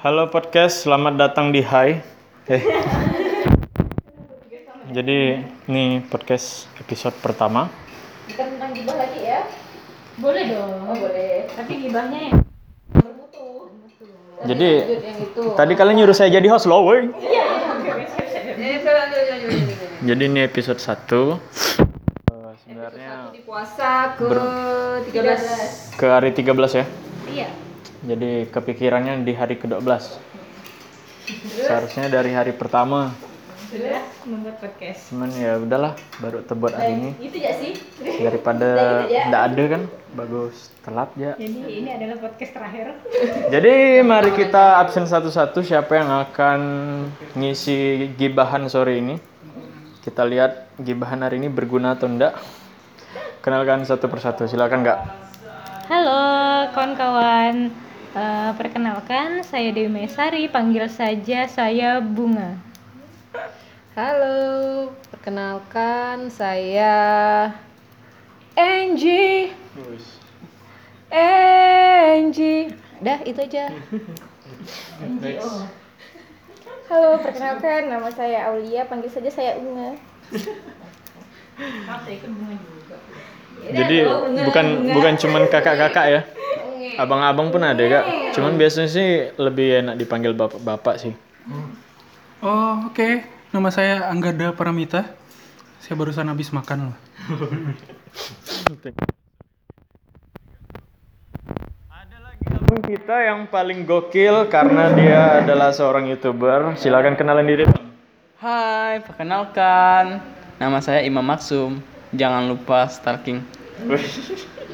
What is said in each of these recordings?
Halo podcast, selamat datang di Hai. Eh. Jadi ini podcast episode pertama. Bukan tentang gibah lagi ya? Boleh dong. Oh boleh. Tapi gibahnya yang Bermutu. Jadi yang itu. tadi kalian nyuruh saya jadi host loh, woi. Lanjut. Jadi ini episode 1 Eh, sebenarnya Satu di puasa ke Ber- 13. ke hari 13 ya. Jadi kepikirannya di hari ke-12. Seharusnya dari hari pertama. Sudah membuat podcast. Cuman ya udahlah, baru terbuat hari ini. Itu ya sih. Daripada nggak ada kan, bagus telat ya. Jadi ini adalah podcast terakhir. Jadi mari kita absen satu-satu siapa yang akan ngisi gibahan sore ini. Kita lihat gibahan hari ini berguna atau enggak. Kenalkan satu persatu, silakan nggak? Halo kawan-kawan. Eh, perkenalkan saya Dewi Mesari, panggil saja saya Bunga. Halo, perkenalkan saya Angie. Angie. Dah, itu aja. Halo, perkenalkan nama saya Aulia, panggil saja saya Unga. Jadi bukan bukan cuman kakak-kakak ya. Abang-abang pun ada kak. Cuman biasanya sih lebih enak dipanggil bapak-bapak sih. Oh, oke. Nama saya Anggada Paramita. Saya barusan habis makan loh. Ada lagi abang kita yang paling gokil karena dia adalah seorang youtuber. Silakan kenalan diri. Hai, perkenalkan. Nama saya Imam Maksum. Jangan lupa stalking.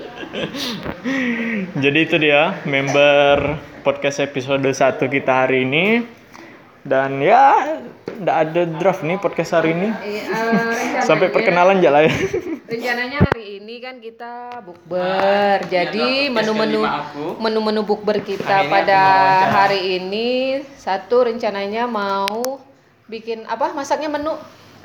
Jadi itu dia member podcast episode 1 kita hari ini. Dan ya nggak ada draft nih podcast hari ini. Eh, eh, Sampai perkenalan aja lah ya. Rencananya hari ini kan kita bukber. Jadi menu-menu kelima aku. menu-menu bukber Hari kita ini pada hari ini satu rencananya mau bikin apa masaknya menu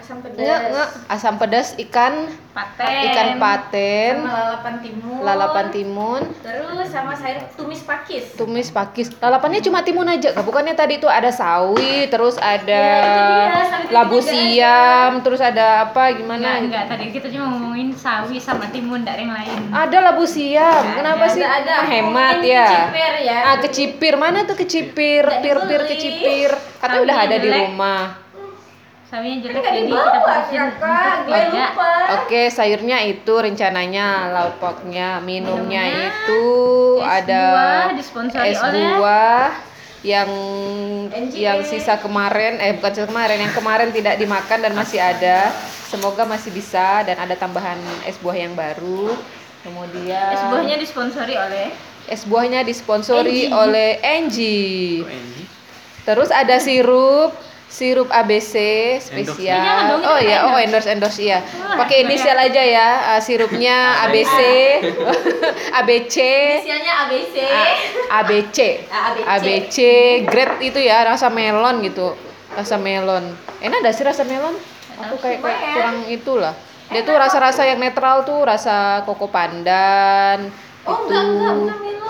Asam pedas. nge, nge, asam pedas ikan Paten. ikan paten. Sama lalapan timun. lalapan timun. Terus sama sayur tumis pakis. tumis pakis. Lalapannya cuma timun aja kak. Bukannya tadi itu ada sawi terus ada Ya, labu nggak siam terus ada apa Enggak, gimana? Enggak. Tadi kita cuma ngomongin sawi sama timun, enggak ada yang lain. ada labu siam. Kenapa sih? Ada ada. hemat ya. kecipir ya. ah kecipir. Mana tuh kecipir? Nggak pir pir kecipir. Katanya udah ada di rumah Sawinya jelek Nggak jadi dibawa, kita putusin tidak. lupa. Oke, sayurnya itu rencananya lauknya, minumnya Minumnya itu es ada buah, disponsori es oleh- buah yang NGE. yang sisa kemarin eh bukan sisa kemarin yang kemarin tidak dimakan dan masih ada. Semoga masih bisa dan ada tambahan es buah yang baru. Kemudian Es buahnya disponsori oleh es buahnya disponsori NG. oleh Angie. Terus ada sirup sirup ABC spesial. Jangan dong, itu oh kan ya, oh endorse. endorse endorse iya. Pakai inisial aja ya. uh, sirupnya ABC, ABC, Inisialnya ABC. A- ABC, Ah, ABC. ABC, grade itu ya rasa melon gitu, rasa melon. Enak ada sih rasa melon? Aku kayak, kayak kurang itulah. Dia tuh rasa-rasa yang netral tuh, rasa koko pandan. Oh itu. enggak enggak bukan melon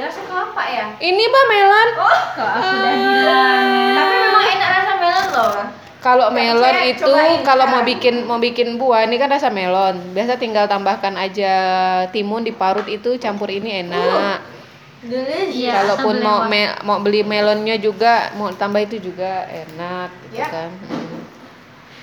rasa kelapa ya. Ini bah melon. Oh, kok aku udah bilang. tapi memang enak rasa melon loh. Kalau melon cek, itu kalau mau bikin mau bikin buah ini kan rasa melon. Biasa tinggal tambahkan aja timun diparut itu campur ini enak. Delicious. Iya, Kalaupun mau me- mau beli melonnya juga mau tambah itu juga enak gitu Ya. kan. Hmm.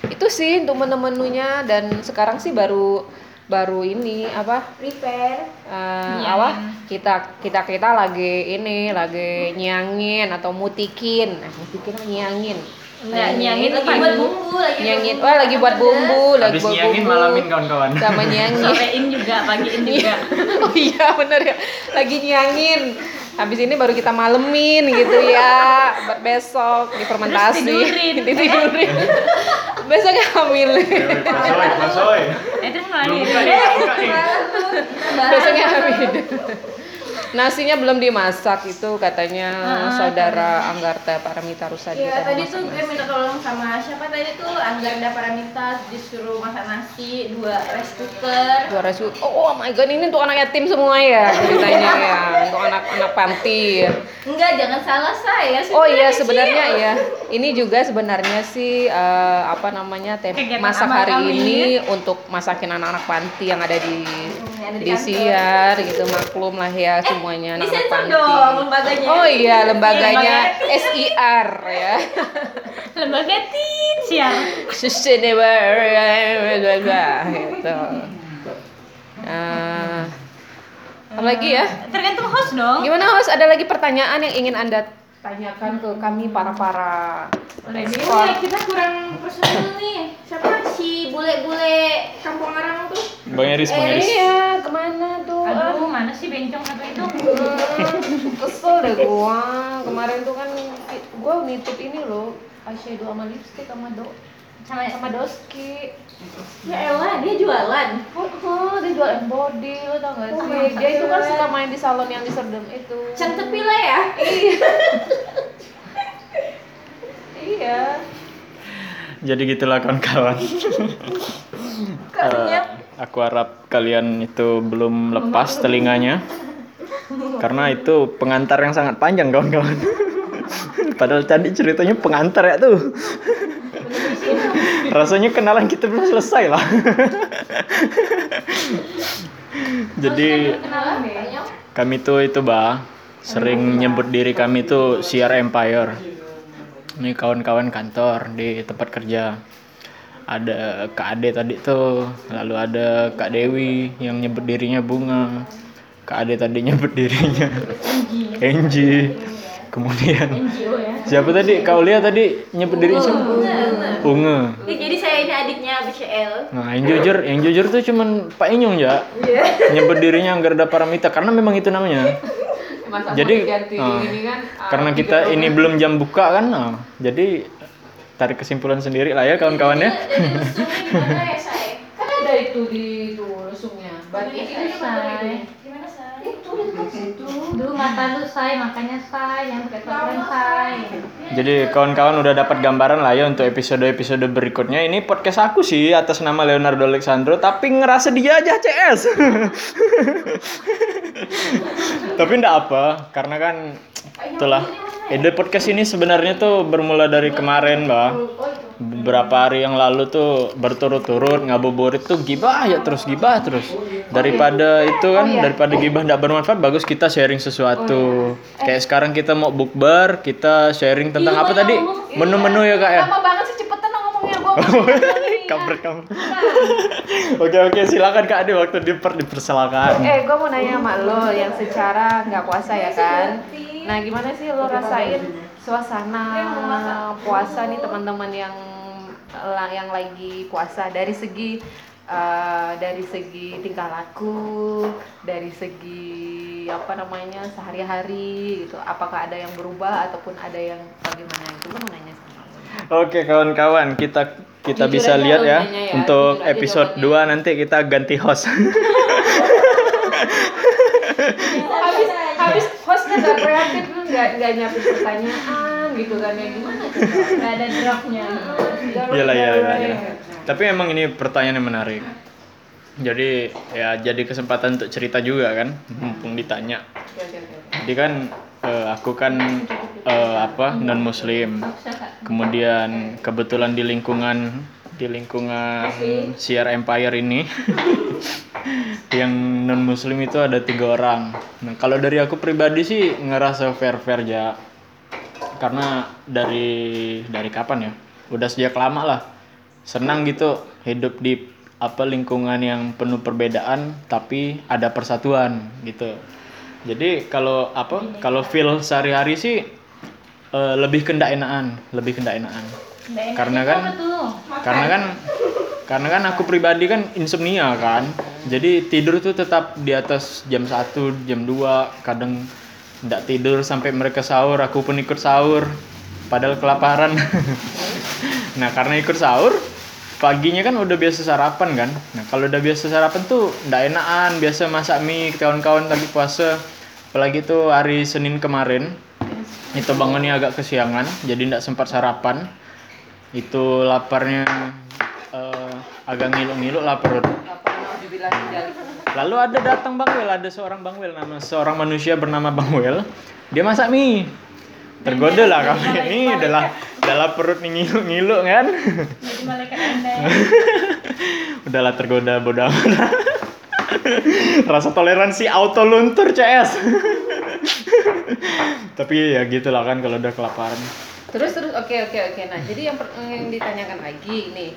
Itu sih untuk menu-menunya dan sekarang sih baru baru ini apa? Prepare. eh, Nyangin. apa? Kita kita kita lagi ini lagi nyangin atau mutikin. Nah, mutikin nyangin Enggak, nyangin Lagi buat bumbu, lagi nyangin wah lagi buat bumbu lagi Habis buat nyangin bumbu. malamin kawan-kawan. sama nyangin Sorein juga, pagiin juga. oh iya bener ya. Lagi nyangin habis ini baru kita malemin gitu ya. Buat besok difermentasi Terus tidurin. ditidurin. Besoknya hamil. Masoy, masoy. Eh, terus malah besoknya hamil nasinya belum dimasak itu katanya saudara Anggarta Paramita Rusadi. Iya, tadi tuh gue minta tolong sama siapa tadi tuh Anggarda Paramita disuruh masak nasi, dua rice cooker. Dua rasu. Oh, oh my god, ini untuk anak yatim semua ya ceritanya ya, untuk anak-anak panti. Enggak, jangan salah saya. Oh iya kecil. sebenarnya iya. Ini juga sebenarnya sih eh, apa namanya tem Kegiatan masak hari ini untuk masakin anak-anak panti yang ada di yang ada di di kantor. siar gitu maklum lah ya semuanya anak-anak Disensor panti. dong lembaganya. Oh iya lembaganya SIR ya. Lembaga Teens ya. Sustainable gitu. Eh, apa lagi ya? Tergantung host dong. Gimana host? Ada lagi pertanyaan yang ingin anda tanyakan ke kami para para Ini ekspor? kita kurang personil nih. Siapa si bule-bule kampung Arang tuh? Bang Eris, Bang Eh, Eris. iya, ke mana tuh? Aduh, mana sih bencong satu itu? Hmm, kesel deh gua. Kemarin tuh kan gua nitip ini loh, eyeshadow sama lipstick sama do Sama sama doski. Ya elah, dia jualan. Oh, oh, dia jual embody, lo tau gak sih? Dia itu kan suka main di salon yang di Serdem itu. Cantik lah ya. Iya. Jadi gitulah kawan-kawan. Eh, aku harap kalian itu belum lepas telinganya. Karena itu pengantar yang sangat panjang kawan-kawan. Padahal tadi ceritanya pengantar ya tuh. Rasanya kenalan kita belum selesai lah. Jadi kami tuh itu bah sering nyebut diri kami tuh CR Empire. Ini kawan-kawan kantor di tempat kerja. Ada Kak Ade tadi tuh, lalu ada Kak Dewi yang nyebut dirinya Bunga. Kak Ade tadi nyebut dirinya Enji. Kemudian siapa tadi? Kak Ulia tadi nyebut diri siapa? Unge. Ya, jadi saya ini adiknya BCL. Nah, yang jujur, yang jujur tuh cuman Pak Inyong ya. Nyebut dirinya Anggarda Paramita karena memang itu namanya. Masa Jadi, ini kan ah, karena gitu kita ini belum jam buka kan, nah, jadi tarik kesimpulan sendiri lah ya kawan-kawan ya. Gimana ya saya? kan ada itu di itu lesungnya. Berarti ini Say. Gimana saya? itu situ. Duh, mata lu say, makanya say, yang pakai topeng say. Jadi kawan-kawan udah dapat gambaran lah ya untuk episode-episode berikutnya. Ini podcast aku sih atas nama Leonardo Alexandro, tapi ngerasa dia aja CS. tapi ndak apa, karena kan itulah. Ide podcast ini sebenarnya tuh bermula dari kemarin, Mbak. Beberapa hari yang lalu tuh berturut-turut ngabuburit tuh gibah ya terus gibah terus. Daripada itu kan, daripada gibah ndak bermanfaat, bagus kita sharing sesuatu. Kayak sekarang kita mau bukber, kita sharing tentang apa tadi? Menu-menu ya, Kak ya? Lama banget sih cepetan dong ngomongnya gua. kampret kamu. oke oke silakan Kak Ade waktu diper dipersilakan. Eh, gua mau nanya sama lo yang secara nggak puasa ya kan? Nah, gimana sih lo rasain suasana puasa nih teman-teman yang yang lagi puasa dari segi eh, dari segi tingkah laku, dari segi apa namanya sehari-hari gitu. Apakah ada yang berubah ataupun ada yang bagaimana itu? Gua mau nanya sama lo. Oke kawan-kawan kita kita Jujur bisa lihat lo ya ya, untuk episode 2 nanti kita ganti host. habis habis nggak kreatif lu nggak nggak nyiapin pertanyaan gitu kan ya gimana nggak ada dropnya Iyalah iyalah iyalah. Tapi emang ini pertanyaan yang menarik. Jadi ya jadi kesempatan untuk cerita juga kan, mumpung ditanya. Jadi kan eh, aku kan eh, apa non muslim. Kemudian kebetulan di lingkungan di lingkungan Siar Empire ini yang non muslim itu ada tiga orang. Nah kalau dari aku pribadi sih ngerasa fair fair aja karena dari dari kapan ya? Udah sejak lama lah. Senang gitu hidup di apa lingkungan yang penuh perbedaan tapi ada persatuan gitu. Jadi kalau apa? Kalau feel sehari-hari sih eh, lebih kendak enakan, lebih kendak enakan. Karena kan karena kan karena kan aku pribadi kan insomnia kan. Jadi tidur tuh tetap di atas jam 1, jam 2, kadang tidak tidur sampai mereka sahur, aku pun ikut sahur. Padahal kelaparan. nah, karena ikut sahur, paginya kan udah biasa sarapan kan. Nah, kalau udah biasa sarapan tuh ndak enakan, biasa masak mie kawan-kawan lagi puasa. apalagi tuh hari Senin kemarin itu bangunnya agak kesiangan jadi tidak sempat sarapan itu laparnya eh, agak ngiluk-ngiluk lah perut lalu ada datang Bang Wel ada seorang Bang Wel nama seorang manusia bernama Bang Wel. Dia masak mie. Tergoda lah kami ini adalah adalah perut nih ngiluk-ngiluk kan? Jadi malaikat anda. udahlah tergoda bodoh rasa toleransi auto luntur CS tapi ya gitulah kan kalau udah kelaparan Terus terus oke oke oke. Nah, jadi yang, per- yang ditanyakan lagi nih,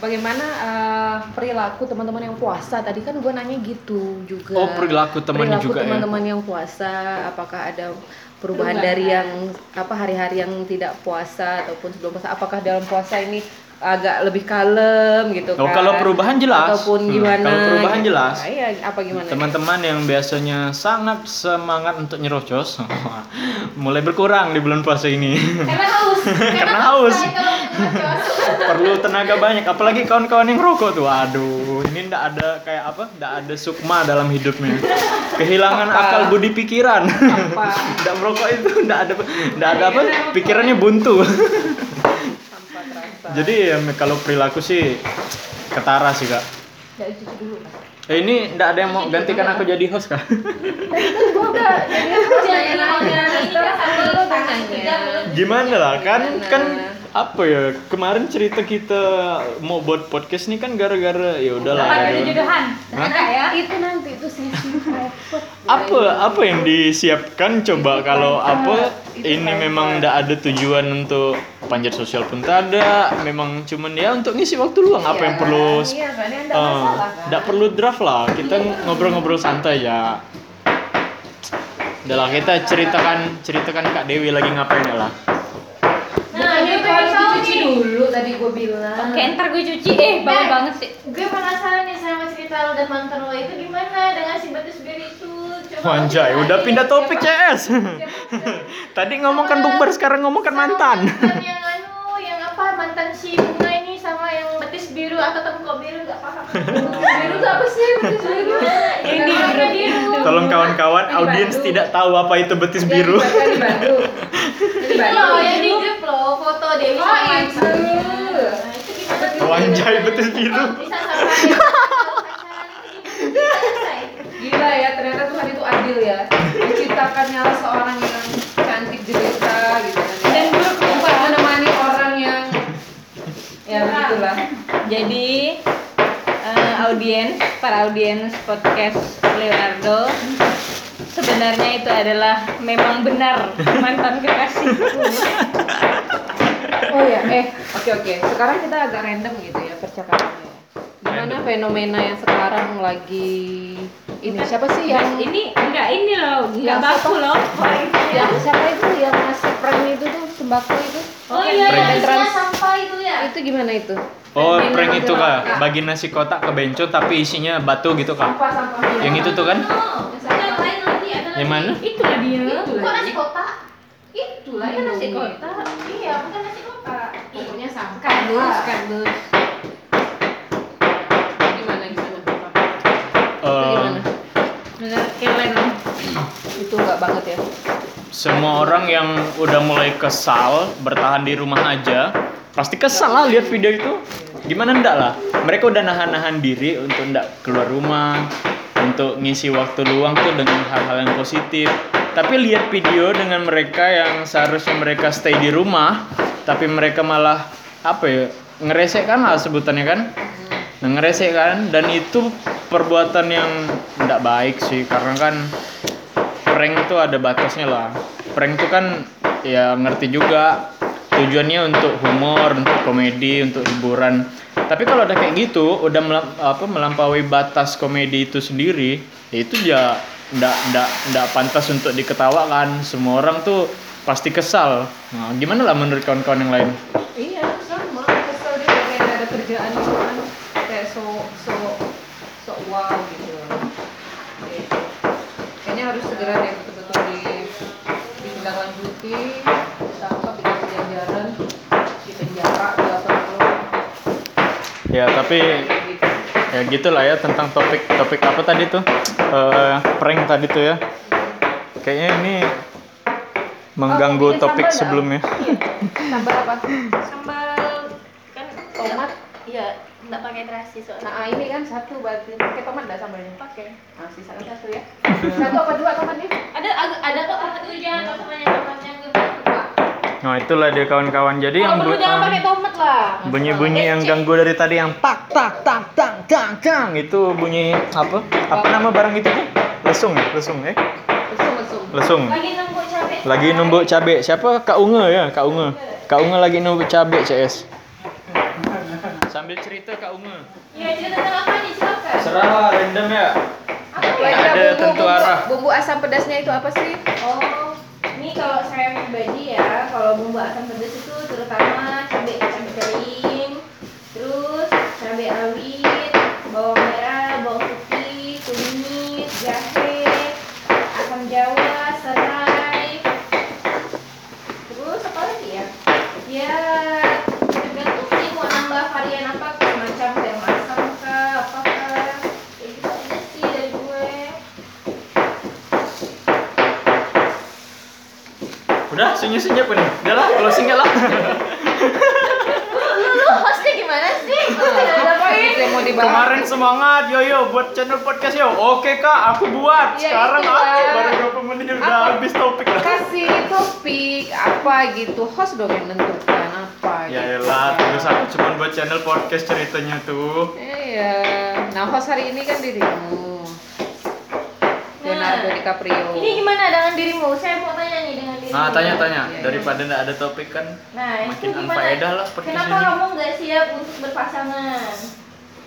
bagaimana eh, perilaku teman-teman yang puasa? Tadi kan gue nanya gitu juga. Oh, perilaku temannya Perilaku juga ya? teman-teman yang puasa, apakah ada perubahan dari yang apa hari-hari yang tidak puasa ataupun sebelum puasa? Apakah dalam puasa ini agak lebih kalem gitu Oh, kan? kalau perubahan jelas. Ataupun Hmm, gimana? kalau perubahan gitu. jelas. Nah, iya, apa gimana? teman-teman yang biasanya sangat semangat untuk nyerocos mulai berkurang di bulan puasa ini Karena haus. Karena haus. Perlu tenaga banyak apalagi kawan-kawan yang rokok tuh aduh ini ndak ada kayak apa ndak ada sukma dalam hidupnya kehilangan akal budi pikiran ndak merokok itu ndak ada ndak ada apa pikirannya buntu jadi ya, kalau perilaku sih ketara sih kak. Ya, dulu. Eh, ini ndak ada yang mau gantikan aku jadi host kak? Gimana lah? Kan kan apa ya kemarin cerita kita mau buat podcast nih kan gara-gara ya udahlah ya. itu jodohan? Ya? Itu nanti itu sesi apa apa yang disiapkan coba kalau apa ini memang ndak ada tujuan untuk panjat sosial pun tak ada memang cuman ya untuk ngisi waktu luang apa yang perlu Iya kan, ya, nggak eh, masalah kan. perlu draft lah kita ngobrol-ngobrol santai ya Udah lah kita ceritakan ceritakan Kak Dewi lagi ngapain ya lah Nah, kau harus dicuci dulu tadi gue bilang. Oke, ntar gue cuci. Eh, bau Eh. banget sih. Gue penasaran nih sama cerita lo dan mantan lo itu gimana dengan si betis bir itu. Coba Wanjay, lo udah pindah topik CS. Tadi ngomongkan bukber, sekarang ngomongkan mantan. Mantan yang anu, yang apa mantan si bunga ini sama yang betis biru atau tengkok biru nggak paham. betis biru apa sih betis biru? Grup biru. Tolong kawan-kawan, Ini audiens tidak tahu apa itu betis biru. di Bandung, di Bandung. Di Bandung. loh yang di grup loh foto Dewi Oh, sama itu. Nah, itu biru. Bisa sampai yang pacaran itu gimana? Selesai. Gila ya, ternyata Tuhan itu adil ya. Menciptakannya seorang yang cantik jelita gitu kan. Dan bukan menemani orang yang ya begitulah. Jadi eh, audiens, para audiens podcast Leonardo sebenarnya itu adalah memang benar mantan kekasihku. Oh ya, eh oke oke. Sekarang kita agak random gitu ya percakapannya. Gimana fenomena yang sekarang lagi ini siapa sih yang ini enggak ini loh, enggak Yang baku siapa? loh. Ya. yang siapa itu yang ngasih prank itu tuh sembako itu? Oh iya, Prank. yang isinya sampah itu ya. Itu gimana itu? Oh, Fenomena prank itu kak, bagi nasi kotak ke bencong tapi isinya batu gitu kak. Sampah sampah. Yang itu tuh kan? Oh, yang lain lagi ada Yang mana? Itulah dia. Kok nasi kotak? Itulah Bukan nasi Indomie. kotak. Iya, bukan nasi kotak. Pokoknya sampah. Kardus, kardus. Gimana gimana? Eh, Gimana? Keren. Itu enggak banget ya. semua orang yang udah mulai kesal bertahan di rumah aja pasti kesal lah lihat video itu gimana ndak lah mereka udah nahan-nahan diri untuk ndak keluar rumah untuk ngisi waktu luang tuh dengan hal-hal yang positif tapi lihat video dengan mereka yang seharusnya mereka stay di rumah tapi mereka malah apa ya ngeresekkan lah sebutannya kan nah, ngeresekkan dan itu perbuatan yang ndak baik sih karena kan prank itu ada batasnya lah. Prank itu kan ya ngerti juga tujuannya untuk humor, untuk komedi, untuk hiburan. Tapi kalau ada kayak gitu, udah melam- apa melampaui batas komedi itu sendiri, ya itu ya ndak ndak ndak pantas untuk diketawakan. Semua orang tuh pasti kesal. Nah, gimana lah menurut kawan-kawan yang lain? Iya, sama. Kesel dia kayak ada kerjaan gitu kan. Kayak so so so wow gitu. Gitu. Kayaknya harus segera deh betul-betul di ditindaklanjuti, ditangkap, dikasih jajaran, dipenjara bila perlu. Ya tapi. Ya gitulah ya tentang topik topik apa tadi tuh Eh, prank tadi tuh ya Kayaknya ini mengganggu bikin topik sebelumnya. Sambal apa? Sambal kan Tomat. Iya, enggak pakai terasi soalnya. Nah ini kan satu berarti pakai tomat dah sambalnya. Pakai. Nah sisakan satu ya. Satu apa dua tomatnya? Ada ada, ada kok tomat itu jangan kok semuanya tomatnya. Nah itulah dia kawan-kawan. Jadi yang Kalau perlu bu- jangan pakai tomat lah. bunyi-bunyi yang ganggu dari tadi yang tak tak tak tak tak tak itu bunyi apa? Apa nama barang itu? tuh? Lesung ya, lesung ya. Lesung lesung. Lesung. Lagi nunggu cabai. Lagi numbuk cabe. Siapa? Kak Unge ya, Kak Unge. Kak Unge lagi numbuk cabe, CS. Sambil cerita Kak Unge. Iya, cerita tentang apa nih? Silakan. Serah random ya. Apa ya ada bumbu, tentu bumbu, arah. bumbu asam pedasnya itu apa sih? Oh, kalau saya pribadi ya, kalau bumbu asam pedas itu terutama cabai cabai kering, terus cabai rawit, bawang putih, kunyit, jahe, asam jawa, serai, terus apa lagi ya? Ya tergantung sih mau nambah varian apa, macam kayak masam kah, apa kah? Kayak gitu aja sih dari gue. Udah, senyum-senyum nih. Udah lah, closing lah. lu lu hostnya gimana sih? Mau dibahas? Kemarin semangat, yo yo buat channel podcast yo. Oke kak, aku buat. Ya, Sekarang itulah. aku baru berapa menit udah Apa? habis topik lah. Kasih topik apa gitu, host dong yang menentukan apa Ya gitu. elah, terus aku cuma buat channel podcast ceritanya tuh. Iya. Nah, host hari ini kan dirimu. Leonardo Nah, DiCaprio. Ini gimana dengan dirimu? Saya mau tanya nih dengan. Nah, tanya-tanya. Iya, iya. Daripada nggak ada topik kan, Nah, itu makin gimana? unfaedah lah Kenapa ini. kamu nggak siap untuk berpasangan?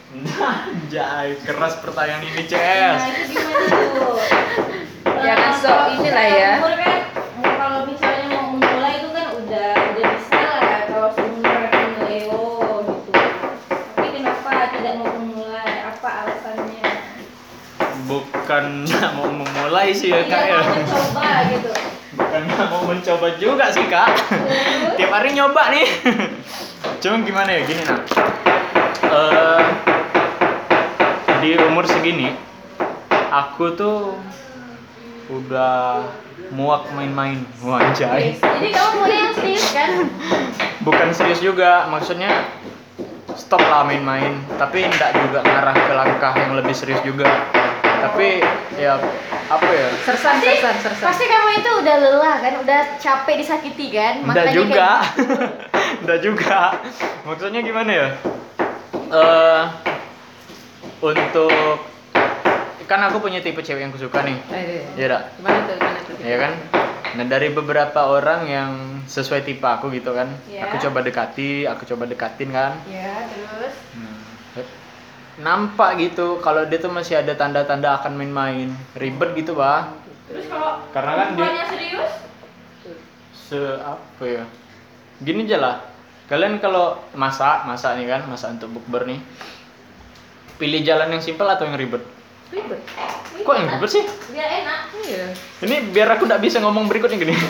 Anjay, keras pertanyaan ini Nah, CS. itu gimana tuh? Eh, sok kalau inilah ya. Umur kan, kalau misalnya mau memulai itu kan udah udah bisa lah kalau seumur kan Leo gitu. Tapi kenapa tidak mau memulai? Apa alasannya? Bukan mau memulai sih ya kak Tidak ya. mau mencoba gitu. Mau mencoba juga sih kak. Tiap hari nyoba nih. Cuma gimana ya, gini nak. Eh, di umur segini, aku tuh udah muak main-main. Wanjay. Jadi kamu mulai yang serius kan? Bukan serius juga, maksudnya stop lah main-main. Tapi enggak juga ngarah ke langkah yang lebih serius juga. Tapi ya apa ya? Sersan, sersan, sersan. Pasti kamu itu udah lelah kan, udah capek disakiti kan? Makanya juga. kayak- Enggak juga. Maksudnya gimana ya? Eh untuk kan aku punya tipe cewek yang kusuka nih. Eh, Iya dak? Gimana tuh, gimana tuh? Iya kan? Nah dari beberapa orang yang sesuai tipe aku gitu kan, Iya. aku coba dekati, aku coba dekatin kan. Ya, terus Nah, nampak gitu kalau dia tuh masih ada tanda-tanda akan main-main, ribet gitu bah. terus kalau Karena kan dia- serius? Se apa ya? Gini aja lah. Kalian kalau masak, masak nih kan, masak untuk bukber nih. Pilih jalan yang simpel atau yang ribet? Ribet. Kok yang ribet sih? Biar enak. Iya. Ini biar aku nggak bisa ngomong berikutnya gini.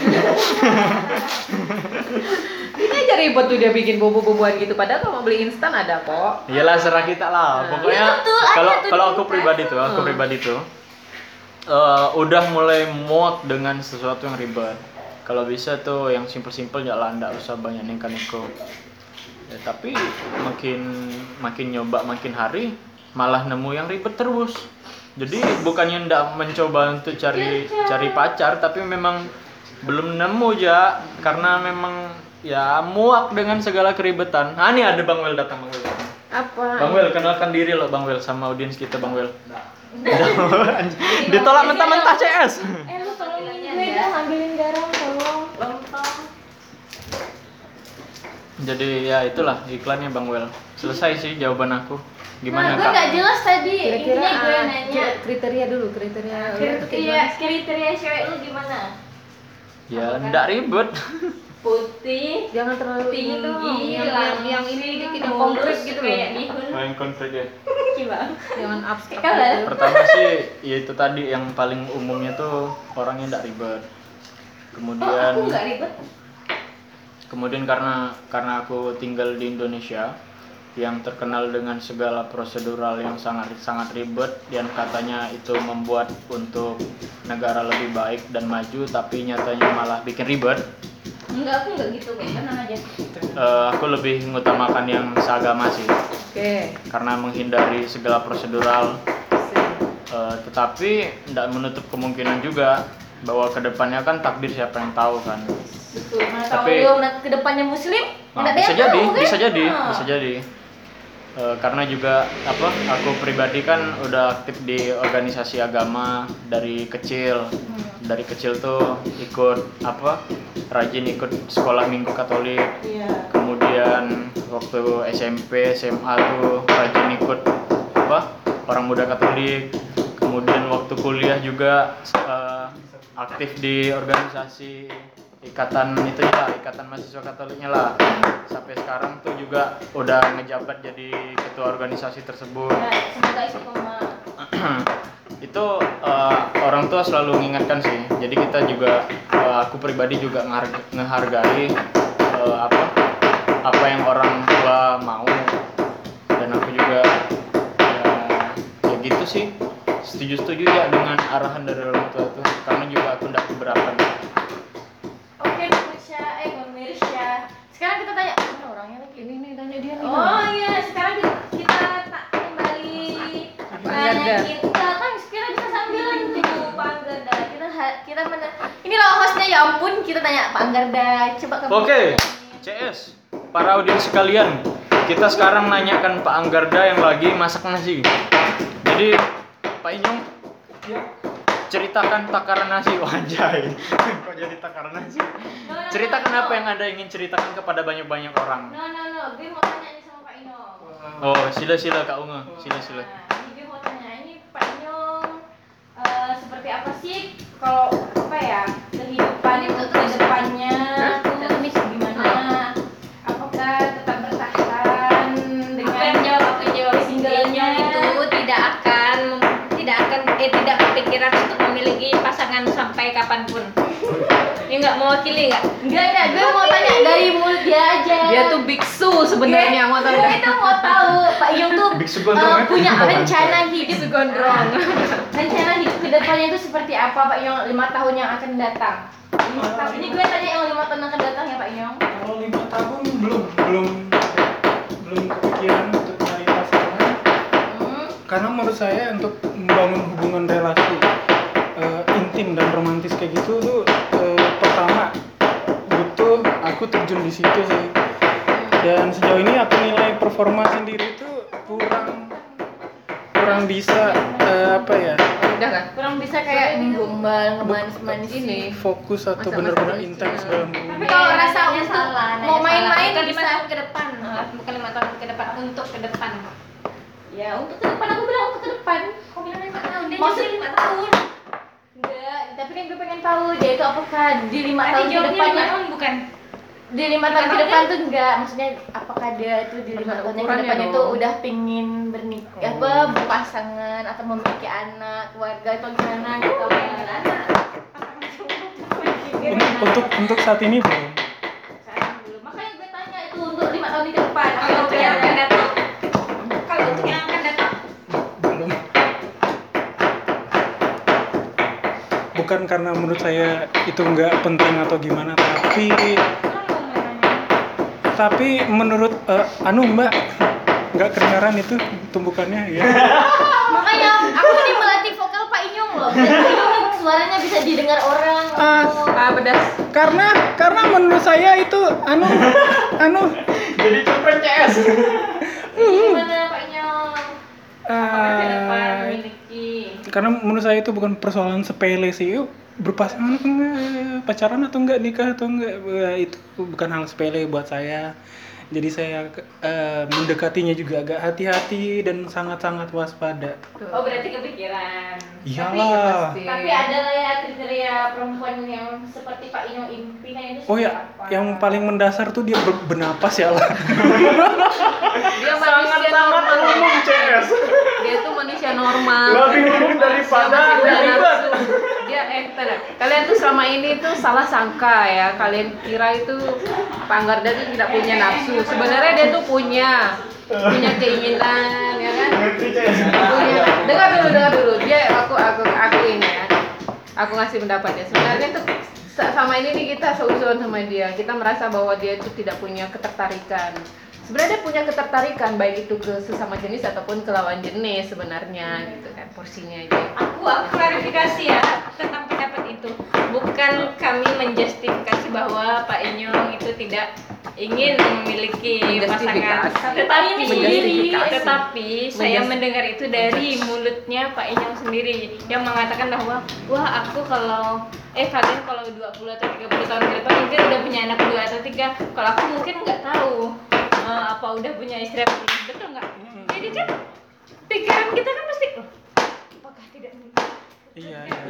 Aja ribet tuh dia bikin bumbu-bumbuan gitu. Padahal kalau mau beli instan ada kok. Iyalah serah kita lah. Pokoknya Iya, kalau tuh kalau aku pribadi tuh, aku Hmm. pribadi tuh eh, udah mulai muak dengan sesuatu yang ribet. Kalau bisa tuh yang simpel-simpel ya lah, nggak usah banyak nengka-neko. Ya, tapi makin makin nyoba makin hari malah nemu yang ribet terus. Jadi bukannya ndak mencoba untuk cari cari pacar, tapi memang belum nemu ya karena memang ya muak dengan segala keribetan. Ah nih ada Bang Wel datang Bang Wel. Apa? Bang Wel, kenalkan diri lo Bang Wel sama audiens kita Bang Wel. Ditolak mentah-mentah CS. Eh lu tolongin gue dah ambilin garam tolong lontong. Jadi ya itulah iklannya Bang Wel. Selesai sih jawaban aku. Gimana nah, gue Kak? nggak jelas tadi. Kira-kira Intinya gue ah, nanya. kira- kriteria dulu, kriteria. Kriteria kriteria cewek lu gimana? Ya ndak ribet. Putih, Jangan terlalu ini tinggi, dong, yang, yang, yang ini dikit, yang konkret gitu loh. kayak. Main konflik ya. Jangan abstrak gitu. Pertama sih ya itu tadi yang paling umumnya tuh orangnya ndak ribet. Oh, Kemudian aku nggak ribet. kemudian karena karena aku tinggal di Indonesia yang terkenal dengan segala prosedural yang sangat sangat ribet dan katanya itu membuat untuk negara lebih baik dan maju tapi nyatanya malah bikin ribet Enggak, aku enggak gitu kok, tenang aja. Eh, aku lebih mengutamakan yang seagama sih Oke. karena menghindari segala prosedural Eh, tetapi tidak menutup kemungkinan juga bahwa ke depannya kan takdir siapa yang tahu kan Betul. Mana tahu Tapi- lu nanti ke depannya muslim? Nah, bisa jadi, tahu, kan? bisa jadi, Ah. bisa jadi. Eh, karena juga apa? Aku pribadi kan udah aktif di organisasi agama dari kecil. Hmm. Dari kecil tuh ikut apa? Rajin ikut sekolah minggu Katolik. Iya. Kemudian waktu SMP, SMA tuh rajin ikut apa? Orang muda Katolik. Kemudian waktu kuliah juga eh, aktif di organisasi ikatan itu ya, ikatan mahasiswa Katoliknya lah. Sampai sekarang tuh juga udah ngejabat jadi ketua organisasi tersebut. Ya, itu eh, orang tua selalu mengingatkan sih. Jadi kita juga eh, aku pribadi juga ngeharga- ngehargai eh, apa apa yang orang tua mau dan aku juga ya, ya gitu sih setuju-setuju ya dengan arahan dari orang tua tuh karena juga aku tidak keberatan Oke, pemirsa, eh pemirsa. Sekarang kita tanya mana orangnya lagi? Ini nih tanya dia nih. Oh iya, sekarang kita, kita tak kembali nanya kita kan sekarang bisa sambilan tuh Pak Anggarda. Kita kita mana? Ini loh hostnya ya ampun kita tanya Pak Anggarda. Coba kamu. Oke, CS, para audiens sekalian, kita sekarang nanyakan Pak Anggarda yang lagi masak nasi. Jadi, Pak Inyong, ceritakan takaran nasi. Wajay, kok jadi takaran nasi? No, no, Ceritakan no, apa yang Anda ingin ceritakan kepada banyak-banyak orang. No no no, gue mau tanya nih sama Pak Ino. Oh, sila-sila Kak Unga. Nah, ini gue mau tanya ini Pak Inyong eh, seperti apa sih kalau apa ya kehidupan itu ke depannya tuh ini gimana? Apakah tetap bertahan dengan Aku yang jawab, aku yang jawab. Singlenya. Intinya itu tidak akan tidak akan eh tidak kepikiran untuk memiliki pasangan sampai kapan pun. Ini nggak mewakili nggak? Enggak enggak, gue mau tanya dari mulut dia aja. Dia tuh biksu sebenarnya mau tahu Gue nggak? itu mau tahu Pak Iyong tuh ya? punya rencana hidup gondrong. rencana hidup ke depannya itu seperti apa Pak Iyong lima tahun yang akan datang? Ini gue tanya yang lima tahun yang akan datang ya Pak Iyong. Kalau lima tahun belum belum belum kepikiran untuk cari pasangan Hmm. karena menurut saya untuk membangun hubungan relasi eh, intim dan romantis kayak gitu tuh aku terjun di situ sih dan sejauh ini aku nilai performa sendiri tuh kurang kurang bisa eh, apa ya Udah kan? Kurang bisa kayak gombal, ngemanis-manis Ini. fokus atau benar-benar intens dalam Tapi kalau rasa salah, untuk mau salah. main-main bukan lima bisa. tahun ke depan, bukan lima tahun ke depan, untuk ke depan. Ya untuk ke depan aku bilang untuk ke depan. Kau bilang lima tahun, dia lima tahun. Enggak, tapi kan gue pengen tahu dia itu apakah di lima tahun ke depannya lima tahun bukan? Di lima tahun ke depan tuh enggak maksudnya apakah dia itu di lima tahun ke dong. tuh udah pingin bernikah? Apa berpasangan atau memiliki anak keluarga atau gimana gitu? Un- untuk untuk saat ini belum. Makanya gue tanya itu untuk lima tahun ke depan. Kalau untuk yang akan datang, kalau untuk yang akan datang, belum. Bukan karena menurut saya itu nggak penting atau gimana tapi tapi menurut eh, anu mbak nggak kedengaran itu tumbukannya ya makanya aku ini melatih vokal Pak Inyong loh suaranya bisa didengar orang Ah. Ah, pedas. karena karena menurut saya itu anu anu Jadi cepet CS. gimana Pak Inyong apakah ke depan memiliki karena menurut saya itu bukan persoalan sepele sih Yuk, berpasangan atau enggak? Pacaran atau enggak? Nikah atau enggak? Itu bukan hal sepele buat saya. Jadi saya eh, mendekatinya juga agak hati-hati dan sangat-sangat waspada. Oh berarti kepikiran. Iyalah pasti. Tapi ada lah ya kriteria perempuan yang seperti Pak Ino impikan itu oh ya. apa? yang paling mendasar tuh dia ber- bernapas ya lah. Dia manusia normal. umum CS. Dia tuh manusia normal. Lebih umum daripada Dia masih punya ribet. nafsu. Dia eh tada. Kalian tuh selama ini tuh salah sangka ya. Kalian kira itu Pak Anggarda tuh tidak punya nafsu. Sebenarnya dia tuh punya. punya keinginan ya kan? Punya. Dengar dulu dengar dulu. Dia aku aku aku ini ya. Aku ngasih pendapatnya sebenarnya tuh sa- sama ini nih kita seuzon sama dia. Kita merasa bahwa dia itu tidak punya ketertarikan sebenarnya dia punya ketertarikan baik itu ke sesama jenis ataupun ke lawan jenis sebenarnya gitu kan porsinya aja. Aku aku klarifikasi ya tentang pendapat itu. Bukan kami menjustifikasi bahwa Pak Inyong itu tidak ingin memiliki pasangan. Tetapi tetapi saya mendengar itu dari mulutnya Pak Inyong sendiri yang mengatakan bahwa wah aku kalau eh kalian kalau 20 atau 30 tahun ke depan mungkin udah punya anak dua atau tiga. Kalau aku mungkin nggak tahu eh, apa udah punya istri atau belum betul nggak jadi kan pikiran kita kan pasti "Loh, apakah tidak Iya, iya.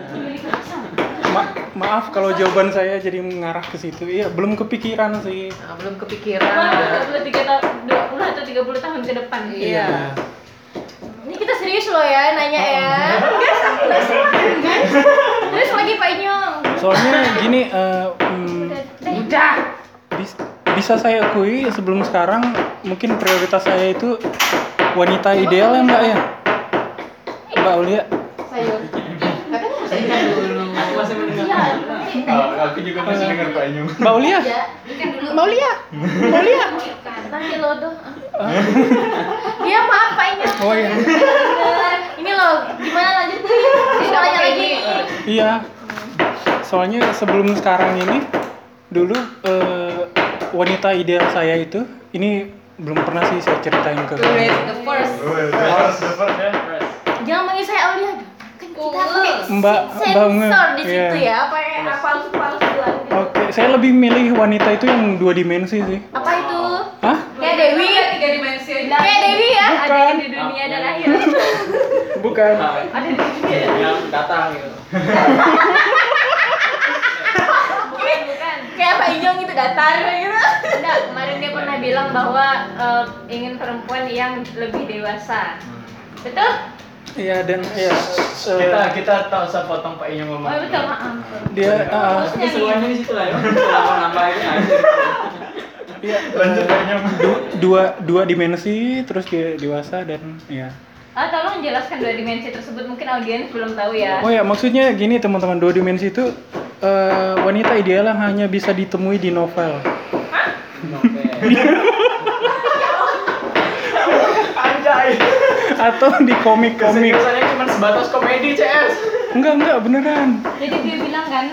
Ma- maaf kalau jawaban saya jadi mengarah ke situ. Iya, belum kepikiran sih. Nah, belum kepikiran 23 tahun, 20 atau 30 tahun ke depan. iya Ini kita serius loh ya nanya ya. Guys, aku nggak salah kan guys. Terus lagi Pak Inyong. Soalnya gini, eh, hmm, udah bis- bisa saya akui sebelum sekarang mungkin prioritas saya itu wanita ideal ya mbak ya mbak Aku juga masih dengar Pak Inyo. mbak dulu. mbak Aulia mbak Aulia Nanti lodoh. Iya maaf Pak Inyong. oh iya. Ini loh, gimana lanjutin? Bisa nanya lagi. iya soalnya sebelum sekarang ini dulu eh, wanita ideal saya itu ini belum pernah sih saya ceritain ke kamu the first Jangan manggil saya Aulia. Kan kita pakai Mbak- Mbak di situ Iya. ya, pakai palsu-palsuan gitu. Oke, saya lebih milih wanita itu yang dua dimensi sih. Apa itu? Hah? Kayak Dewi. tiga dimensi aja Kayak Dewi ya. Ada yang di dunia dan akhirat. Bukan. Ada di dunia. Yang datang gitu. Kayak Pak Inyong gitu datar gitu. Enggak, kemarin dia pernah bilang bahwa eh, ingin perempuan yang lebih dewasa. Betul? Iya dan ya eh, Kita kita tak usah potong Pak Inyo Oh, ngomong. betul, maaf. dia eh, Tapi semuanya di situ lah ya. Kalau nambah ini aja. iya, Lanjut Pak dua dua dimensi terus dia dewasa dan ya. Ah, tolong jelaskan dua dimensi tersebut. Mungkin audiens belum tahu ya. Oh ya maksudnya gini teman-teman dua dimensi itu eh, wanita ideal yang hanya bisa ditemui di novel Oke. Anjay. atau di komik-komik. Keseriusannya cuma sebatas komedi CS. Enggak enggak beneran. Jadi dia bilang kan,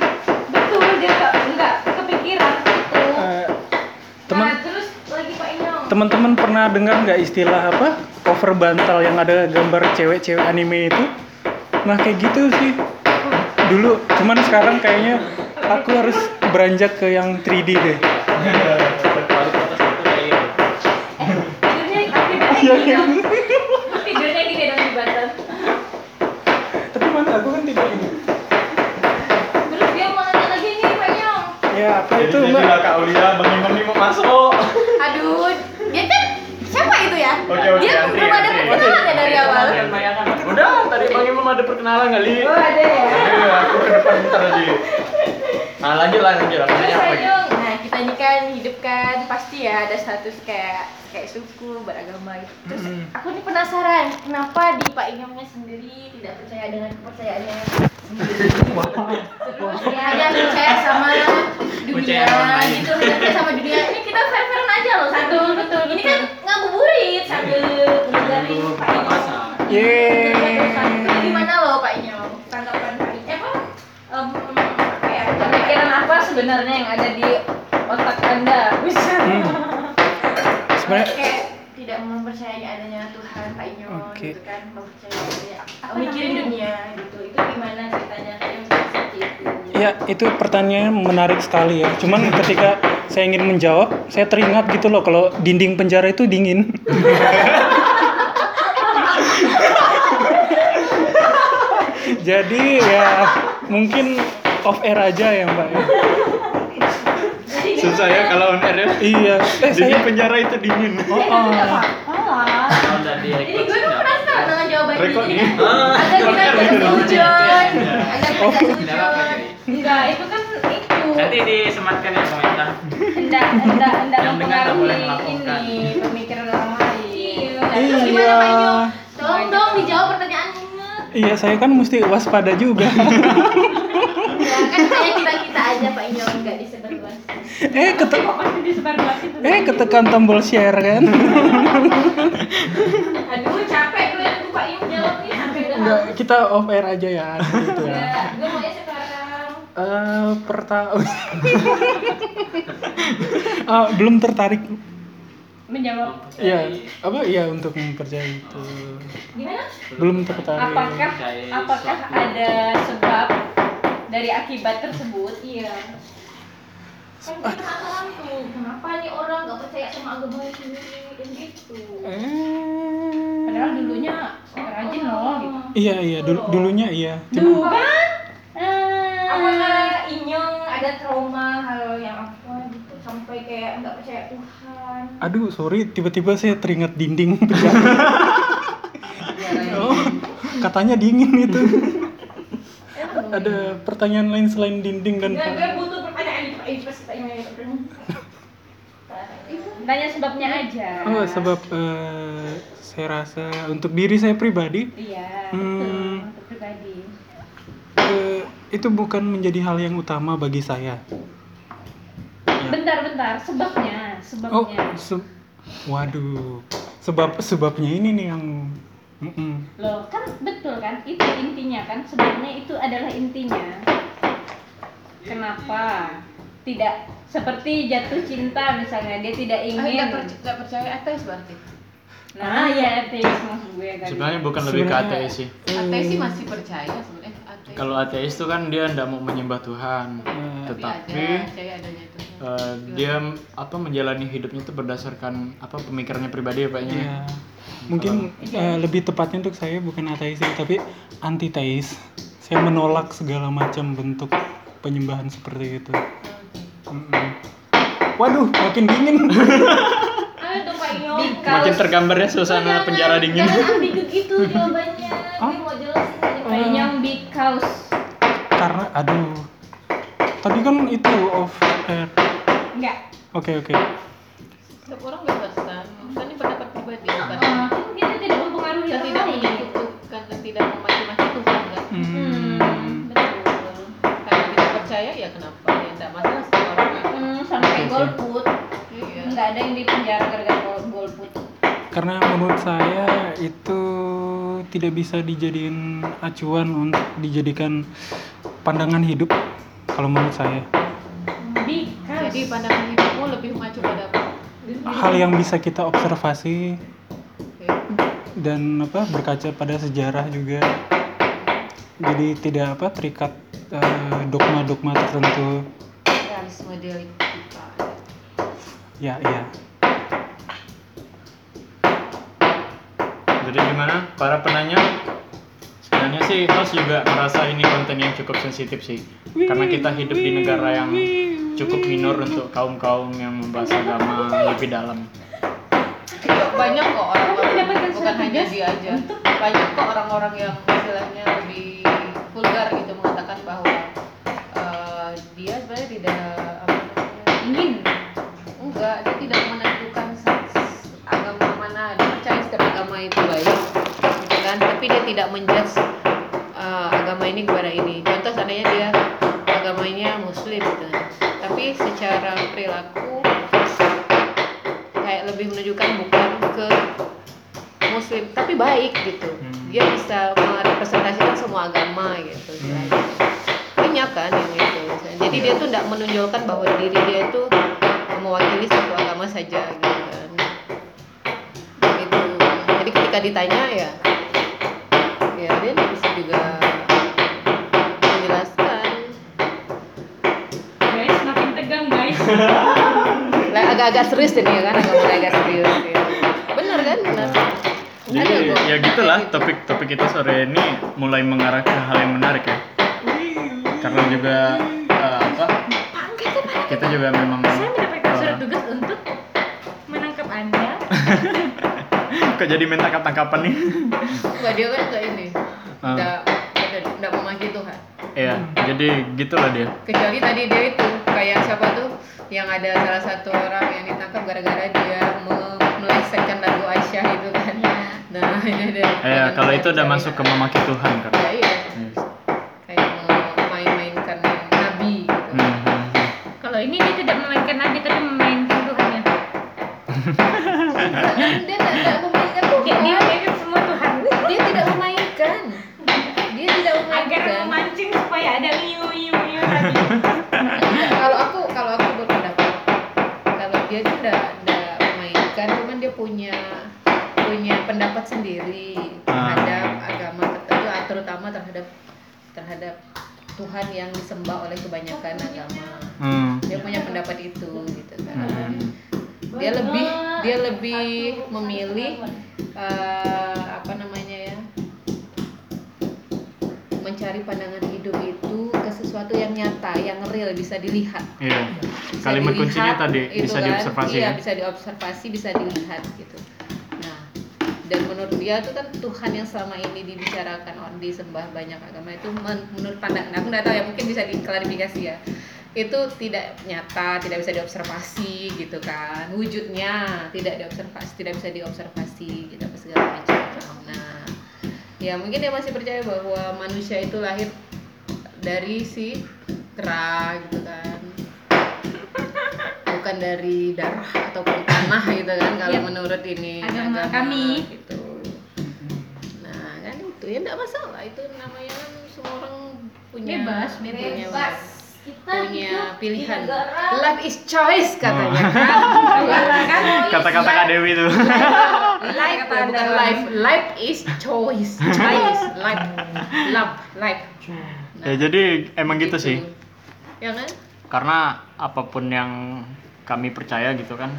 betul dia enggak, enggak kepikiran itu. Eh, teman Nah, terus lagi Pak Inyong. teman-teman pernah dengar nggak istilah apa cover bantal yang ada gambar cewek-cewek anime itu nah kayak gitu sih dulu cuman sekarang kayaknya aku harus beranjak ke yang 3D deh. Tidurnya gini dong. Di batas. tapi mana aku kan tidak ini Terus dia mau nanya lagi nih ya apa itu mbak Kak Aulia Bang Imam nih mau masuk. Aduh, dia kan siapa itu ya? Oke, oke, dia antri, belum ada antri. perkenalan ya dari awal. Bayangkan, bayangkan. Udah, tadi Bang Imam ada perkenalan kali. Oh ada ya. Iya, aku ke depan bentar aja. Nah, lanjut lah, lanjut lah. Terus nah kita ini kan hidup kan pasti ya ada status kayak kayak suku beragama gitu. Terus Mm. aku nih penasaran kenapa di Pak Inyongnya sendiri tidak percaya dengan kepercayaannya sendiri. Terus ya hanya percaya sama dunia gitu, hanya percaya sama dunia. Sebenarnya yang ada di otak Anda? Bisa. sebenarnya kayak tidak mempercayai adanya Tuhan Pak Inyong Oke. gitu kan mempercayai mikirin dunia gitu itu gimana ceritanya kayak seperti itu ya itu pertanyaan menarik sekali ya cuman ketika saya ingin menjawab saya teringat gitu loh kalau dinding penjara itu dingin jadi ya mungkin off air aja ya mbak ya. Susah ya kalau on air ya. iya eh Jadi saya penjara itu dingin. oh, oh. Jadi gue tuh penasaran dengan jawaban Rekod ini. Ah, tidak setujon agak Oh. tidak tidak apa-apa, setujon Jadi. Enggak, itu kan itu. Nanti disematkan ya komentar. Enggak, enggak, boleh mempengaruhi ini pemikiran orang lain. Terus Iya. gimana Pak Inyo? Tolong dong dijawab pertanyaannya. Iya, saya kan mesti waspada juga. Ya kan kayak kita kita aja Pak Inyo nggak disebarluas. Eh, kete Pasti disebar luas itu. eh ketekan tombol share kan? Aduh capek gue nunggu Pak Inyo jawab nih sampai udah Enggak, kita off air aja ya gitu ya. Ya, gue mau ya sekarang. Eh, pertama Ah, belum tertarik Menjawab. ya apa ya untuk mempercayai itu Gimana? belum tertarik Apakah apakah ada sebab dari akibat tersebut? Iya. Kan kita penasaran tuh, kenapa nih orang nggak percaya sama agama sendiri? Dan gitu. eh Padahal dulunya rajin loh gitu. iya iya. Dulu dulunya iya. Cuma kan? Eh, Apakah Inyong ada trauma hal yang apa gitu sampai kayak nggak percaya Tuhan? aduh sorry tiba-tiba saya teringat dinding. Oh katanya dingin itu. Ada pertanyaan lain selain dinding dan Nggak, gue butuh tanya Tanya sebabnya aja. oh sebab eh, saya rasa untuk diri saya pribadi Iya, Hmm. betul. Untuk pribadi. eh, itu bukan menjadi hal yang utama bagi saya Bentar-bentar, sebabnya, Oh, sebabnya. se- waduh. Sebab sebabnya ini nih yang Mm-mm. Loh, kan betul kan? Itu intinya kan, sebabnya itu adalah intinya. Kenapa? Tidak seperti jatuh cinta misalnya, dia tidak ingin. nggak percaya ateis berarti Nah, ya ateis maksud gue kan. Sebenarnya bukan lebih ke ateis sih. ateis sih masih percaya sebenarnya ateis Kalau ateis itu kan dia tidak mau menyembah Tuhan, Hmm. tetapi percaya adanya itu eh, dia apa menjalani hidupnya itu berdasarkan apa pemikirannya pribadi ya Pak Nya? Ya, mungkin eh, lebih tepatnya untuk saya bukan ateis sih, tapi antiteis. Saya menolak segala macam bentuk penyembahan seperti itu. Waduh, makin dingin. Makin tergambar ya suasana penjara dingin. Jangan ambigu gitu jawabannya. Gue mau jelasin yang because Karena aduh. Tadi kan itu off air. enggak. Oke, oke. setiap orang bebas kan kan ini pendapat pribadi bukan Ah, kita tidak mempengaruhi kita orang tidak lain. menyebutkan dan tidak Tuhan kan Hmm. Betul. tidak percaya ya kenapa ya tidak masalah setiap orang kan. Hmm, sampai golput. iya Enggak ada yang di penjara gara-gara gol- golput. Karena menurut saya itu tidak bisa dijadiin acuan untuk dijadikan pandangan hidup kalau menurut saya. Because. jadi pandangan hidupmu lebih mengacu pada apa Hal yang bisa kita observasi Oke. dan apa berkaca pada sejarah juga. Jadi tidak apa terikat eh, dogma-dogma tertentu. realisme dialektika Ya, iya. Jadi gimana para penanya? Sebenarnya sih host juga merasa ini konten yang cukup sensitif sih. Karena kita hidup di negara yang cukup minor untuk kaum-kaum yang membahas agama lebih dalam. banyak kok orang-orang bukan hanya dia aja banyak kok orang-orang yang istilahnya lebih vulgar gitu mengatakan bahwa eh, dia sebenarnya tidak enggak dia tidak menentukan agama mana dia percaya setiap agama itu baik gitu kan. Tapi dia tidak menjudge eh, agama ini kepada ini. Contoh seandainya dia agamanya muslim gitu. Tapi secara perilaku kayak lebih menunjukkan bukan ke muslim tapi baik gitu. Hmm. dia bisa merepresentasikan semua agama gitu. Banyak kan yang itu. Jadi dia tuh tidak menonjolkan bahwa diri dia itu mewakili satu agama saja gitu kan. Gitu. Jadi ketika ditanya ya ya dia bisa juga menjelaskan. Guys makin tegang guys. Lah, agak-agak serius ini ya kan? Agak mulai agak serius ya. benar kan? Benar. Jadi Ada ya gitulah topik-topopik kita sore ini mulai mengarah ke hal yang menarik ya. Karena juga eh, apa? Kita juga memang saya mendapatkan eh, surat tugas untuk menangkap anda. Kok jadi main tangkap-tangkapan nih. Enggak dia kan enggak ini. Enggak enggak enggak memaki Tuhan. Iya, jadi gitulah dia. kecuali tadi dia itu kayak siapa tuh yang ada salah satu orang yang ditangkap gara-gara dia me- melesetkan lagu Aisyah itu kan. Nah ini ada Eh, kalau itu udah masuk ke memaki Tuhan kan. ya, iya Yes. kayak mau main-mainkan nabi gitu Hmm, hmm, hmm. Kalau ini dia tidak memainkan Nabi tapi memainkan Tuhannya. dia tidak memainkan Dia, dia Tuhan memainkan semua Tuhan. dia tidak memainkan dia tidak Agar memainkan memancing supaya ada iu iu iu tadi. Enggak, kalau aku kalau aku berpendapat kalau dia tuh udah udah memainkan cuman dia punya punya pendapat sendiri terhadap agama tertentu ah, terutama terhadap terhadap Tuhan yang disembah oleh kebanyakan agama Hmm. dia punya pendapat itu gitu kan Hmm. dia lebih dia lebih memilih eh, apa namanya ya mencari pandangan hidup itu ke sesuatu yang nyata yang real bisa dilihat Iya. bisa Kalimat dilihat, kuncinya tadi itu bisa kan. diobservasi iya ya. bisa diobservasi bisa dilihat gitu nah dan menurut dia tuh kan Tuhan yang selama ini dibicarakan orang disembah banyak agama itu men- menurut pandangan aku nggak tahu ya mungkin bisa diklarifikasi ya itu tidak nyata tidak bisa diobservasi gitu kan. Wujudnya tidak diobservasi tidak bisa diobservasi gitu apa segala macam. Nah ya mungkin dia masih percaya bahwa manusia itu lahir dari si kera gitu kan. Bukan dari darah ataupun tanah gitu kan kalau Ya, menurut ini agama kami. gitu. Nah kan itu ya enggak masalah. Itu namanya kan semua orang punya Bebas, punya Bebas. Kita punya pilihan. life is choice katanya. Oh. kan? Kata-kata Kak Dewi itu. life. Bukan life. Life is choice. Choice. Life. Love. Life. Ya jadi emang gitu sih. ya kan? Karena apa pun yang kami percaya gitu kan.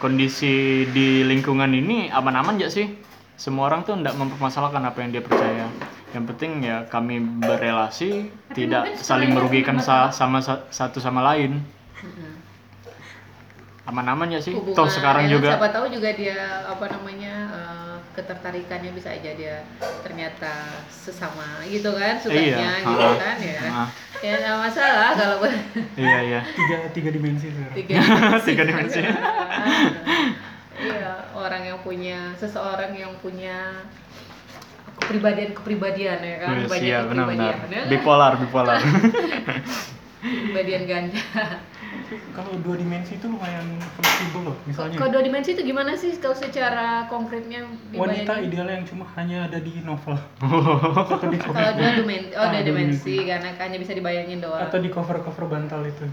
Kondisi di lingkungan ini aman-aman aja sih. Semua orang tuh tidak mempermasalahkan apa yang dia percaya. Yang penting ya kami berelasi tidak saling merugikan sa- sama sa- satu sama lain. Aman-aman ya sih. hubungan Toh sekarang ya juga siapa tahu juga dia apa namanya eh, ketertarikannya bisa aja dia ternyata sesama gitu kan sukanya Iya, gitu ha. kan ya Ha. ya nggak masalah kalau iya iya. tiga tiga dimensi sekarang. tiga Tiga dimensi. iya orang yang punya seseorang yang punya kepribadian kepribadian ya kan Wes, banyak iya kepribadian ya? Bipolar, bipolar. kepribadian ganda Tapi kalau dua dimensi itu lumayan fleksibel loh. Misalnya kalau dua dimensi itu gimana sih kalau secara konkretnya wanita idealnya yang cuma hanya ada di novel atau di cover kalau dua dimensi oh Ah, dua dua dimensi karena hanya bisa dibayangin doang atau di cover cover bantal itu.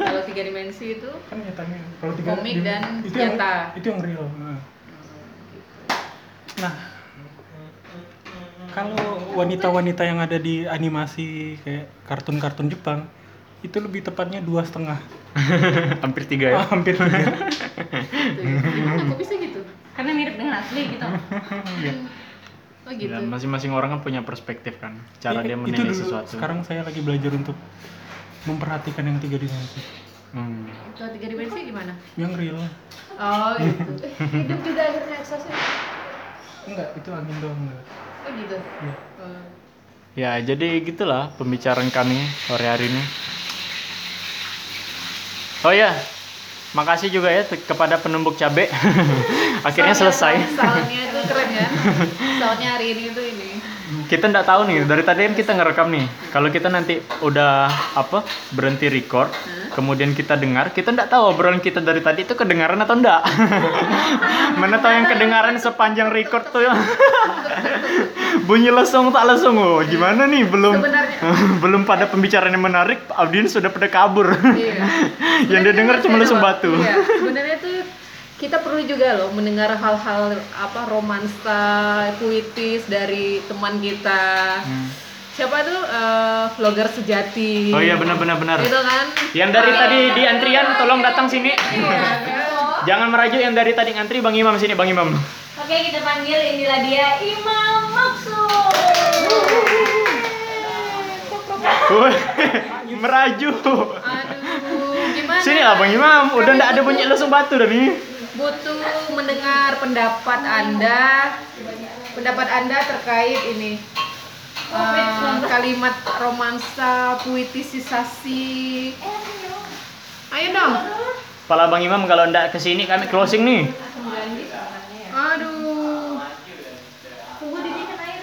kalau tiga dimensi itu Kan nyatanya kalau tiga Komik dan itu yang, nyata. itu yang real. Nah. Nah, kalau wanita-wanita yang ada di animasi kayak kartun-kartun Jepang itu lebih tepatnya dua setengah Hampir tiga ya. Ah, hampir tiga gitu ya. gimana kok bisa gitu Karena mirip dengan asli gitu. oh gitu Ya, masing-masing orang kan punya perspektif kan. Cara dia Itu menilai dulu, sesuatu. sekarang saya lagi belajar untuk memperhatikan yang tiga dimensi Hmm. kalau tiga dimensi gimana yang real oh gitu hidup juga ada reaksasa enggak itu angin doang enggak oh gitu Iya. Oh. Ya, jadi gitulah pembicaraan kami sore hari ini. Oh ya, makasih juga ya kepada penumbuk cabe. Akhirnya selesai. soundnya itu keren kan soundnya hari ini tuh ini Kita nggak tahu nih, dari tadi kan kita ngerekam nih. Kalau kita nanti udah apa berhenti record, kemudian kita dengar, kita nggak tahu obrolan kita dari tadi itu kedengaran atau enggak. Mana tahu yang kedengaran sepanjang record tuh ya. Bunyi lesung tak lesung, oh gimana nih belum belum pada pembicaraan yang menarik, audiens sudah pada kabur. iya yang dia dengar cuma lesung batu. Iya, sebenarnya tuh kita perlu juga loh mendengar hal-hal apa romansa, puitis dari teman kita. Siapa tuh eh, vlogger sejati. Oh iya benar-benar benar. Itu kan. Yang dari tadi di antrian tolong datang sini. Iya, kan? Jangan merajuk yang dari tadi ngantri Bang Imam sini Bang Imam. Oke, kita panggil inilah dia Imam Maksud. Meraju. Aduh, gimana? Sini lah Bang Imam, udah ndak ada bunyi lesung batu dah nih. Butuh mendengar pendapat Anda pendapat Anda terkait ini eh, kalimat romansa puitisisasi Ayo dong. Kepala Bang Imam kalau ndak ke sini kami closing nih. Aduh.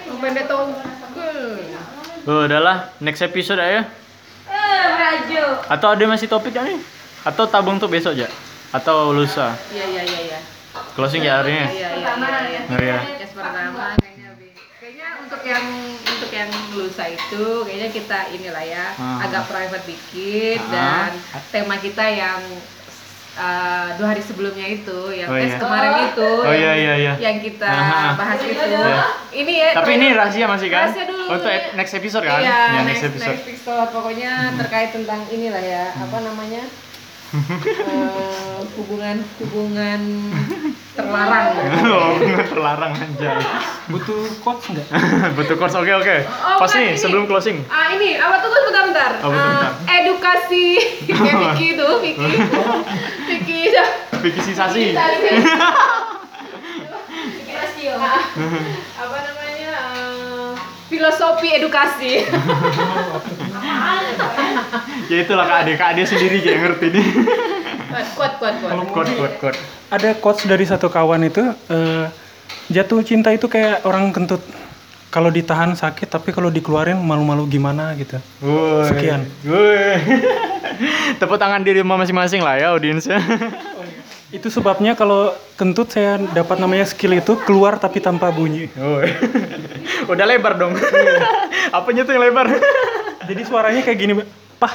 Oh, pendek tau. Oh, udahlah, next episode aja. Eh. Atau ada masih topik gak nih? Atau tabung tuh besok aja? Atau lusa? Iya iya iya iya. Closing ya hari ini? Iya iya iya. iya. Oh iya. Pertama kayaknya. Kayaknya untuk yang untuk yang lusa itu kayaknya kita inilah ya Ah. agak private dikit Ah. dan tema kita yang uh, dua hari sebelumnya itu yang Oh, eh, iya. kemarin itu Oh, yang, iya, iya, iya. yang kita Ah. bahas itu Iya. ini ya Tapi ini rahasia masih kan? Rahasia dulu. Untuk ep- next episode kan? Iya, Ya, next, next episode. next episode. Pokoknya terkait tentang inilah ya, apa namanya? Eh, hubungan hubungan terlarang. oh, terlarang aja. Butuh quotes nggak? Betul course, oke oke. Oh, Pas kan nih, ini. sebelum closing. Ah ini apa tuh bentar bentar. Oh, bentar, Ah, bentar. edukasi kayak Vicky itu, Vicky. Vicky Fikisisasi. Rasio. Ah, apa namanya? Filosofi edukasi. ya itulah kak Ade, kak Ade sendiri yang ngerti nih. kuat kuat kuat. Quote, quote, quote. Ada quotes dari satu kawan itu eh, jatuh cinta itu kayak orang kentut. Kalau ditahan sakit, tapi kalau dikeluarin malu-malu gimana gitu. Woi. Sekian. Woi. Tepuk tangan di rumah masing-masing lah ya audiensnya. Itu sebabnya kalau kentut saya dapat namanya skill itu keluar tapi tanpa bunyi. Woi. Udah lebar dong. Apanya tuh yang lebar? Jadi suaranya kayak gini, Pak.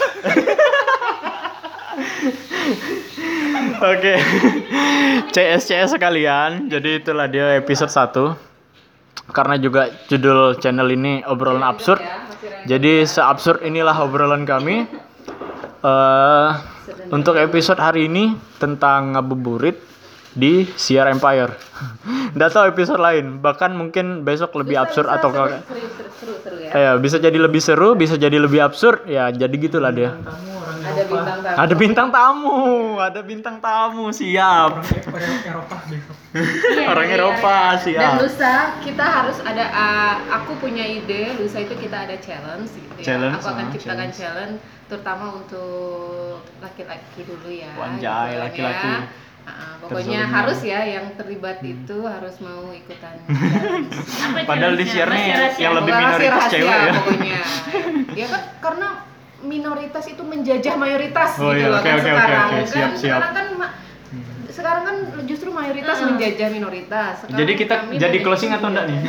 Oke. CS CS sekalian. Jadi itulah dia episode 1. Karena juga judul channel ini obrolan absurd. Jadi seabsurd inilah obrolan kami. eh untuk episode hari ini tentang ngabuburit di Siar Empire. Nggak tahu episode lain. Bahkan mungkin besok lebih absurd atau seru, seru, seru, seru ya. ya bisa jadi lebih seru, bisa jadi lebih absurd. Ya jadi gitulah dia. Ada bintang tamu. Ada bintang tamu, ada bintang tamu, siap. Orang Eropa besok. Orang Eropa, Dan siap. lusa kita harus ada uh, aku punya ide lusa itu kita ada challenge gitu ya. Challenge, aku akan ah, ciptakan challenge. Terutama untuk laki-laki dulu ya. Gitu kan laki-laki. ya. Ah, pokoknya harus ya yang terlibat itu harus mau ikutan. Padahal di share nih yang lebih minoritas rahasia cewek ya. pokoknya. ya kan karena minoritas itu menjajah mayoritas Oh gitu iya, loh oke, kan oke, oke, sekarang oke, kan siap, siap. sekarang kan sekarang kan justru mayoritas menjajah minoritas. Sekarang Jadi kita jadi closing atau enggak nih?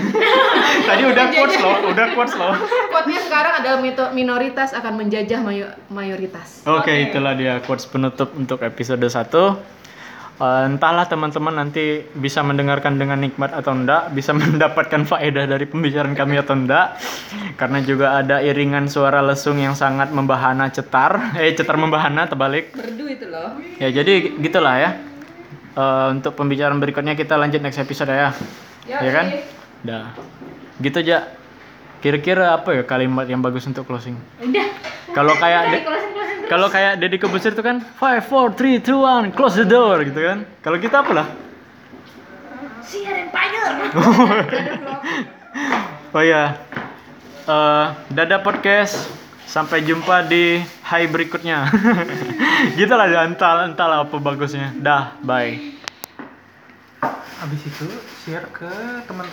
Tadi udah quotes loh, udah quotes loh. Quote-nya sekarang adalah mito- minoritas akan menjajah mayo- mayoritas. Oke, itulah dia quotes penutup untuk episode 1. Eh, entahlah teman-teman nanti bisa mendengarkan dengan nikmat atau enggak, bisa mendapatkan faedah dari pembicaraan kami atau enggak. Karena juga ada iringan suara lesung yang sangat membahana cetar, eh cetar membahana terbalik. Merdu itu loh. Ya jadi gitulah ya. Eh, untuk pembicaraan berikutnya kita lanjut next episode ya. Ya kan? Dah. Gitu aja. Kira-kira apa ya kalimat yang bagus untuk closing? Udah. Kalau kayak kalau kayak Deddy Kebusir itu kan 5 4 3 2 1 close the door gitu kan. Kalau kita apa lah? Siar Empire. Oh ya. Eh dadah podcast. Sampai jumpa di high berikutnya. gitu lah entah entahlah apa bagusnya. Dah, bye. Habis itu share ke teman